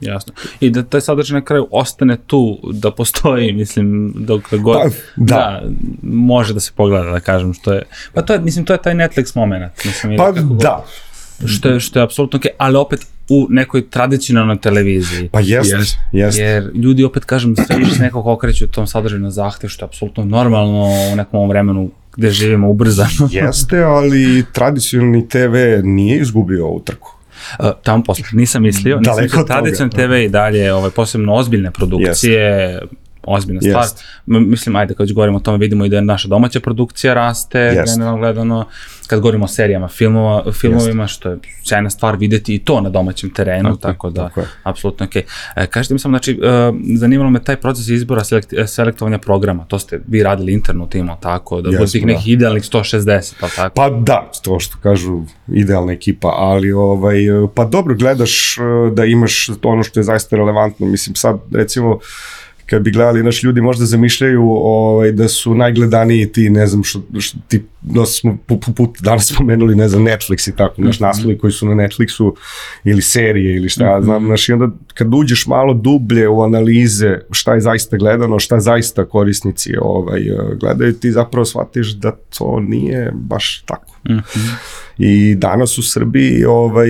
Jasno. I da taj sadržaj na kraju ostane tu, da postoji, mislim, dok god, pa, da. da. može da se pogleda, da kažem, što je, pa to je, mislim, to je taj Netflix moment. Mislim, pa da. God, što je, što je apsolutno okej, okay, ali opet u nekoj tradicionalnoj televiziji. Pa jest, jest. jest. Jer ljudi opet, kažem, sve više se nekako okreću tom sadržaju na zahtev, što je apsolutno normalno u nekom vremenu gde živimo ubrzano. Jeste, ali tradicionalni TV nije izgubio ovu trku. Uh, tamo posle, nisam mislio, nisam mislio, tradicionalni TV i dalje, ovaj, posebno ozbiljne produkcije, yes ozbiljna stvar. Yes. Mislim, ajde, kad govorimo o tome, vidimo i da naša domaća produkcija raste, yes. generalno gledano. Kad govorimo o serijama, filmova, filmovima, yes. što je sjajna stvar videti i to na domaćem terenu, okay, tako da, tako apsolutno okej. Okay. E, kažete mi samo, znači, uh, zanimalo me taj proces izbora selekt, selektovanja programa, to ste vi radili interno timo, tako, da yes, bude tih nekih da. idealnih 160, pa tako? Pa da, to što kažu, idealna ekipa, ali ovaj, pa dobro, gledaš da imaš ono što je zaista relevantno, mislim sad, recimo, kad bi gledali naš ljudi možda zamišljaju ovaj, da su najgledaniji ti, ne znam, što, što ti da smo put, put danas spomenuli, ne znam, Netflix i tako, naš -hmm. naslovi koji su na Netflixu ili serije ili šta, ja znam, znaš, i onda kad uđeš malo dublje u analize šta je zaista gledano, šta zaista korisnici ovaj, gledaju, ti zapravo shvatiš da to nije baš tako. Mm -hmm. I danas u Srbiji ovaj,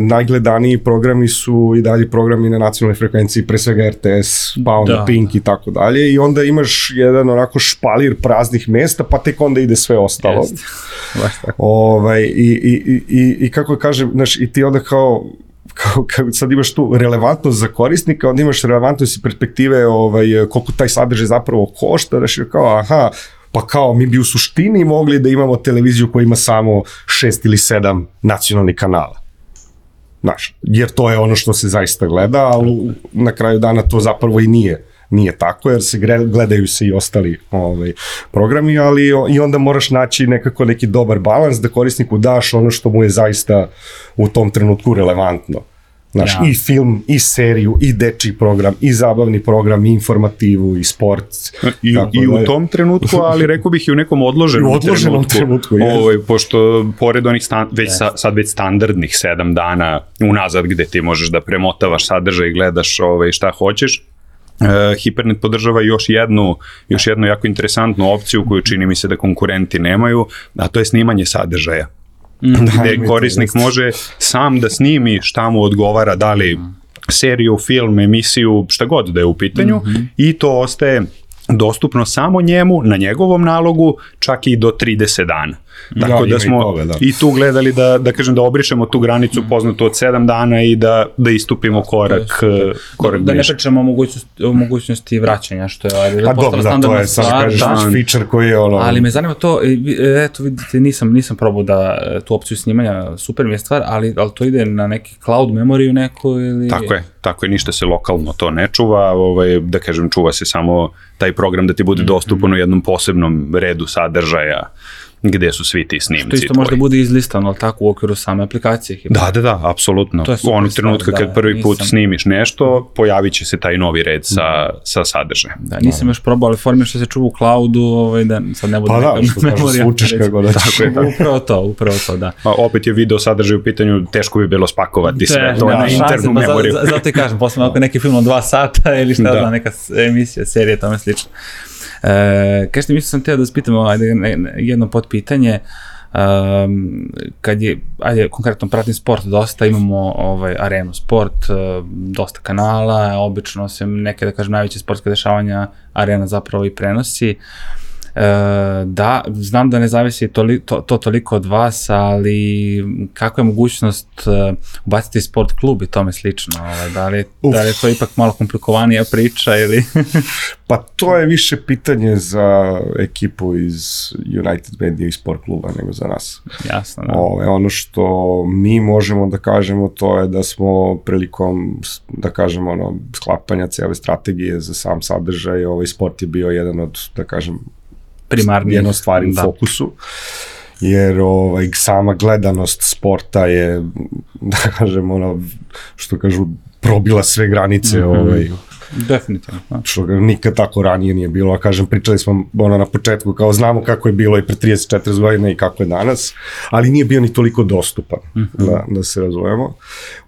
najgledaniji programi su i dalje programi na nacionalnoj frekvenciji, pre svega RTS, pa onda da. Pink i tako dalje i onda imaš jedan onako špalir praznih mesta, pa tek onda ide sve ostalo. *laughs* ovaj, i, i, i, I kako kažem, znaš, i ti onda kao kao, kao sad imaš tu relevantnost za korisnika, onda imaš relevantnost i perspektive ovaj, koliko taj sadržaj zapravo košta, da kao, aha, pa kao mi bi u suštini mogli da imamo televiziju koja ima samo šest ili sedam nacionalnih kanala. Znaš, jer to je ono što se zaista gleda, ali na kraju dana to zapravo i nije nije tako, jer se gledaju se i ostali ovaj, programi, ali i onda moraš naći nekako neki dobar balans da korisniku daš ono što mu je zaista u tom trenutku relevantno. Znaš, Ja. i film, i seriju, i dečiji program, i zabavni program, i informativu, i sport. I, Tako I da u je- tom trenutku, ali rekao bih i u nekom odloženom, I u odloženom trenutku, jest. ovaj, pošto pored onih stan, već sa, sad već standardnih sedam dana unazad gde ti možeš da premotavaš sadržaj i gledaš ovaj, šta hoćeš, Uh, Hipernet podržava još jednu, još jednu jako interesantnu opciju koju čini mi se da konkurenti nemaju, a to je snimanje sadržaja. Gde mi to korisnik jeste. može sam da snimi šta mu odgovara, da li seriju, film, emisiju, šta god da je u pitanju i to ostaje dostupno samo njemu na njegovom nalogu čak i do 30 dana. Tako ima da i smo toga, da. i tu gledali da, da kažem da obrišemo tu granicu poznatu od 7 dana i da, da istupimo korak, eh, korak da ne bliže. pričamo o mogućnosti, o mogućnosti vraćanja, što je ajde, Pa dobro, da, to je, sad kažeš, da. feature koji je ono... Ali me zanima to, eto vidite, nisam, nisam probao da e, tu opciju snimanja, super mi je stvar, ali, ali to ide na neki cloud memoriju neku ili... Tako je, tako je, ništa se lokalno to ne čuva, ovaj, da kažem, čuva se samo taj program da ti Mhm. bude dostupan u jednom posebnom redu sadržaja gde su svi ti snimci To isto možda bude izlistano, ali tako, u okviru same aplikacije. Da, da, da, apsolutno. U onog trenutka da, kad prvi put nisam- snimiš nešto, pojavit će se taj novi red sa, sa sadržajem. Da, nisam još probao, ali formi što se čuva u cloudu, ovaj, da sad ne bude Pa da, što memorija, svučeš kako da *laughs* Tako je, tako. Upravo to, upravo to, da. A opet je video sadržaj u pitanju, teško bi bilo spakovati sve Te, to nema na šanse, internu pa memoriju. za- Zato i kažem, posle ako neki film od dva sata *laughs* ili šta Da. da. znam, neka emisija, serija, tome slično. E, kažete, mislim sam teo da spitamo ajde, jedno potpitanje, Um, kad je, ajde, konkretno pratim sport dosta, imamo ovaj, arenu sport, uh, dosta kanala, obično se neke, da kažem, najveće sportske dešavanja arena zapravo i prenosi. E, da, znam da ne zavisi toli, to, to toliko od vas, ali kakva je mogućnost uh, ubaciti sport klub i tome slično? Ovaj, da, li, Uf. da li je to ipak malo komplikovanija priča ili... *laughs* Pa to je više pitanje za ekipu iz United Media i Sport kluba nego za nas. Jasno, da. Ove, ono što mi možemo da kažemo to je da smo prilikom da kažemo ono sklapanja cele strategije za sam sadržaj, ovaj sport je bio jedan od da kažem Primarni. jedno stvari u da. fokusu jer ovaj, sama gledanost sporta je, *laughs* da kažem, ono, što kažu, probila sve granice, Mhm. ovaj, Definitivno. Da. što ga nikad tako ranije nije bilo, a kažem, pričali smo ono na početku, kao znamo kako je bilo i pre 30-40 godina i kako je danas, ali nije bio ni toliko dostupan, da, da se razumemo.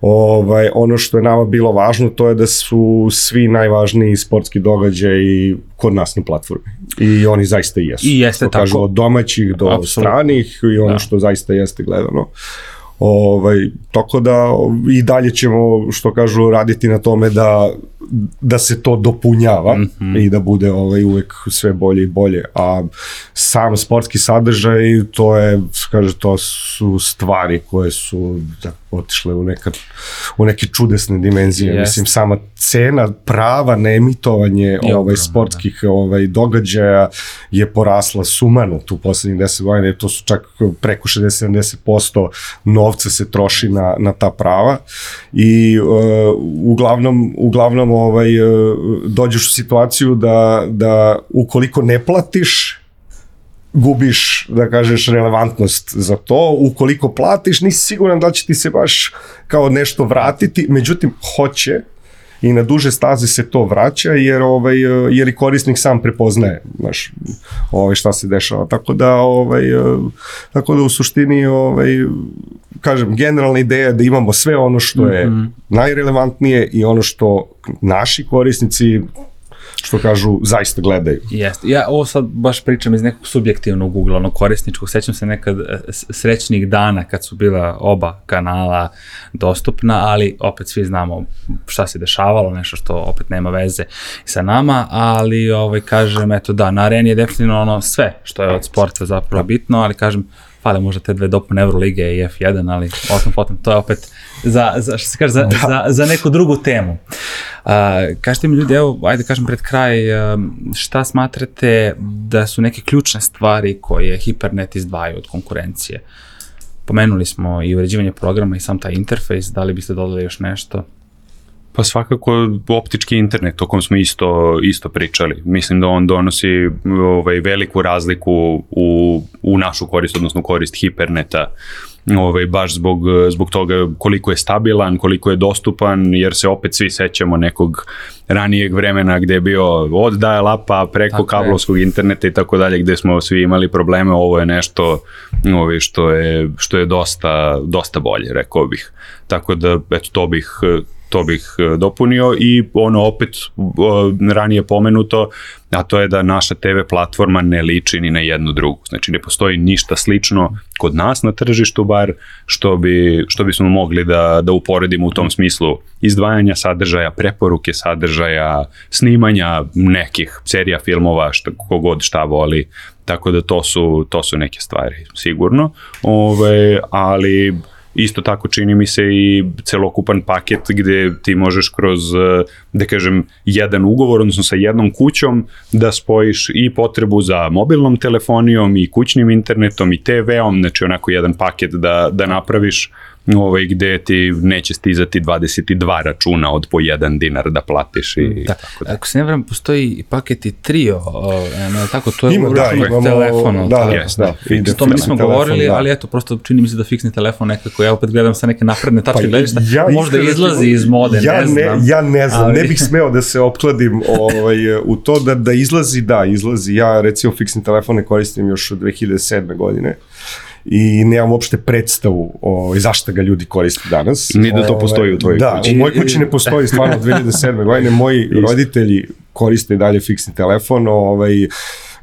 Ovaj, ono što je nama bilo važno, to je da su svi najvažniji sportski događaji kod nas na platformi. I oni zaista i jesu. I jeste Što kažu, tako. od domaćih do Apsolutno. stranih i ono Da. što zaista jeste gledano. Ovaj, tako da i dalje ćemo, što kažu, raditi na tome da, da se to dopunjava mm -hmm. i da bude ovaj, uvek sve bolje i bolje. A sam sportski sadržaj, to je, kaže, to su stvari koje su da, otišle u, neka, u neke čudesne dimenzije. Jest. Mislim, sama cena prava na emitovanje ovaj, ogromna, sportskih ovaj, događaja je porasla sumano tu poslednjih 10 godina, i to su čak preko 60-70% novca se troši na, na ta prava i uh, uglavnom, uglavnom ovaj, uh, dođeš u situaciju da, da ukoliko ne platiš, gubiš, da kažeš, relevantnost za to. Ukoliko platiš, nisi siguran da će ti se baš kao nešto vratiti, međutim, hoće i na duže staze se to vraća jer ovaj jer i korisnik sam prepoznaje znaš ovaj šta se dešava tako da ovaj eh, tako da u suštini ovaj kažem generalna ideja je da imamo sve ono što je mm -hmm. najrelevantnije i ono što naši korisnici što kažu, zaista gledaju. Jeste. Ja ovo sad baš pričam iz nekog subjektivnog ugla, ono korisničkog. Sećam se nekad e, srećnih dana kad su bila oba kanala dostupna, ali opet svi znamo šta se dešavalo, nešto što opet nema veze sa nama, ali ovaj, kažem, eto da, na areni je definitivno ono sve što je od sporta zapravo bitno, ali kažem, fale možda te dve dopune Eurolige i F1, ali o tom potom, to je opet za, za što se kaže, za, za, za neku drugu temu. A, kažete mi ljudi, evo, ajde kažem pred kraj, šta smatrate da su neke ključne stvari koje Hipernet izdvajaju od konkurencije? Pomenuli smo i uređivanje programa i sam taj interfejs, da li biste dodali još nešto? Pa svakako optički internet, o kom smo isto, isto pričali. Mislim da on donosi ovaj, veliku razliku u, u našu korist, odnosno korist hiperneta ovaj, baš zbog, zbog toga koliko je stabilan, koliko je dostupan, jer se opet svi sećamo nekog ranijeg vremena gde je bio od dial-upa preko tako kablovskog je. interneta i tako dalje, gde smo svi imali probleme, ovo je nešto ovaj, što, je, što je dosta, dosta bolje, rekao bih. Tako da, eto, to bih, to bih e, dopunio i ono opet ranije pomenuto, a to je da naša TV platforma ne liči ni na jednu drugu. Znači ne postoji ništa slično kod nas na tržištu bar što bi što bismo mogli da da uporedimo u tom smislu izdvajanja sadržaja, preporuke sadržaja, snimanja nekih serija filmova, šta kogod šta voli. Tako da to su to su neke stvari sigurno. Ove, ali Isto tako čini mi se i celokupan paket gde ti možeš kroz, eh, da kažem, jedan ugovor, odnosno sa jednom kućom, da spojiš i potrebu za mobilnom telefonijom i kućnim internetom i TV-om, znači onako jedan paket da, da napraviš ovaj, gde ti neće stizati 22 računa od po 1 dinar da platiš i da. tako da. Ako se ne vrem, postoji paket i trio, ne, tako, to je Ima, da, imamo, telefonu. da, da, da, da, da, da, to mi nismo govorili, da. ali eto, prosto čini mi se da fiksni telefon nekako, ja opet gledam sa neke napredne tačke pa, gledišta, ja možda izlazi iz mode, ja ne znam. Ne, ja ne znam, ali... ne bih smeo da se opkladim *laughs* ovaj, u to da, da izlazi, da, izlazi. Ja recimo fiksni telefon ne koristim još od 2007. godine i nemam uopšte predstavu o, zašto ga ljudi koriste danas. Ni da to postoji u tvojoj da, kući. Da, u mojoj kući ne postoji stvarno 2007. *laughs* godine. Moji roditelji koriste dalje fiksni telefon, ovaj,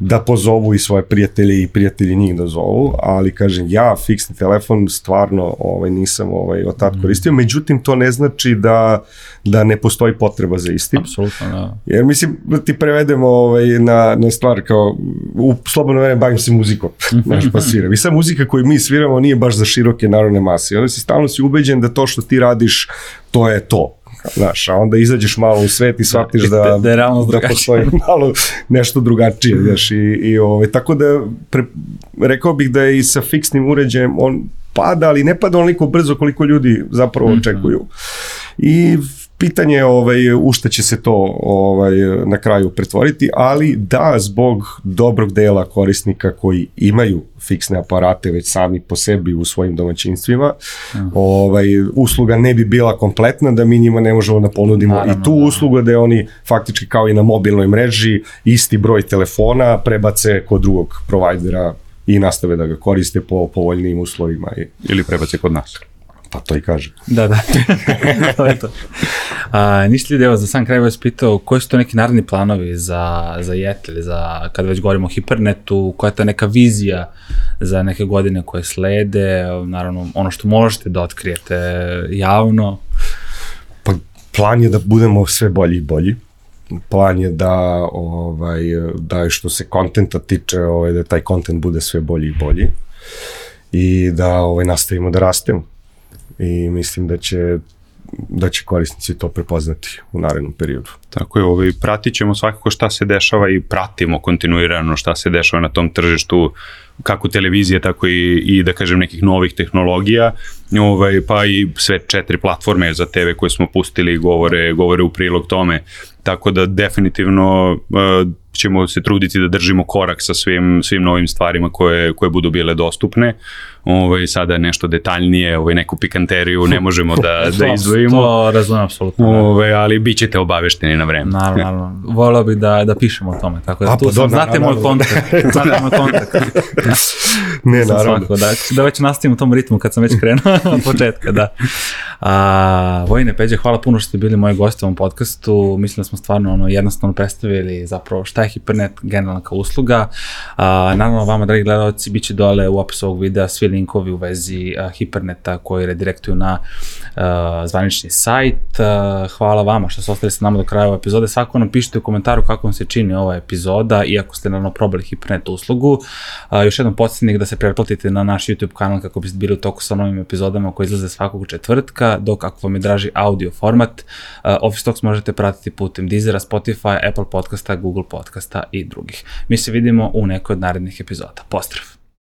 da pozovu i svoje prijatelje i prijatelji njih da zovu, ali kažem ja fiksni telefon stvarno ovaj nisam ovaj od tad mm. koristio, međutim to ne znači da da ne postoji potreba za istim. Apsolutno, da. Jer mislim da ti prevedemo ovaj na na stvar kao u slobodno vreme bavim se muzikom, *laughs* znaš pa sviram. I sa muzika koju mi sviramo nije baš za široke narodne mase. Onda si stalno si ubeđen da to što ti radiš to je to Znaš, a onda izađeš malo u svet i shvatiš da, da, da, je da postoji *laughs* malo nešto drugačije, znaš, i, i ovaj, tako da pre, rekao bih da je i sa fiksnim uređajem on pada, ali ne pada onoliko brzo koliko ljudi zapravo mhm. očekuju. I pitanje je ovaj, u šta će se to ovaj, na kraju pretvoriti, ali da, zbog dobrog dela korisnika koji imaju fiksne aparate već sami po sebi u svojim domaćinstvima, mm. ovaj, usluga ne bi bila kompletna da mi njima ne možemo da ponudimo Naravno, i tu da. uslugu da oni faktički kao i na mobilnoj mreži isti broj telefona prebace kod drugog provajdera i nastave da ga koriste po povoljnijim uslovima. Ili prebace kod nas. Pa to i kaže. Da, da. *laughs* to je to. A, ništa ljudi, evo, za sam kraj vas pitao, koji su to neki narodni planovi za, za Jetel, za, kad već govorimo o hipernetu, koja je ta neka vizija za neke godine koje slede, naravno, ono što možete da otkrijete javno? Pa, plan je da budemo sve bolji i bolji plan je da ovaj da što se kontenta tiče ovaj da taj kontent bude sve bolji i bolji i da ovaj nastavimo da rastemo i mislim da će da će korisnici to prepoznati u narednom periodu. Tako je, ovaj, pratit ćemo svakako šta se dešava i pratimo kontinuirano šta se dešava na tom tržištu, kako televizije, tako i, i da kažem nekih novih tehnologija, ovaj, pa i sve četiri platforme za TV koje smo pustili govore, govore u prilog tome, tako da definitivno uh, ćemo se truditi da držimo korak sa svim, svim novim stvarima koje, koje budu bile dostupne. Ovaj, sada nešto detaljnije, ovaj, neku pikanteriju ne možemo da, *laughs* da izdvojimo. To razumem, apsolutno. Da. Ovaj, ali bit ćete obavešteni na vreme. Naravno, naravno. Volao bi da, da pišemo o tome, tako da A, tu pa, sam, *laughs* znate moj kontakt, znate moj kontakt. ne, naravno. Svako, da, da već nastavim u tom ritmu kad sam već krenuo *laughs* od početka, da. A, Vojne Peđe, hvala puno što ste bili moji gosti u ovom podcastu. Mislim da smo stvarno ono, jednostavno predstavili zapravo šta je Hipernet generalna kao usluga. A, naravno, vama, dragi gledalci, bit će dole u opisu ovog videa svi linkovi u vezi a, Hiperneta koji redirektuju na a, zvanični sajt. A, hvala vama što ste ostali sa nama do kraja ove epizode. Svako nam pišite u komentaru kako vam se čini ova epizoda, iako ste naravno probali Hipernet uslugu. A, još jednom podsjetnik da se pretplatite na naš YouTube kanal kako biste bili u toku sa novim epizodama koji izlaze svakog četvrtka, dok ako vam je draži audio format, uh, Office Talks možete pratiti putem Deezera, Spotify, Apple podcasta, Google podcasta i drugih. Mi se vidimo u nekoj od narednih epizoda. Pozdrav!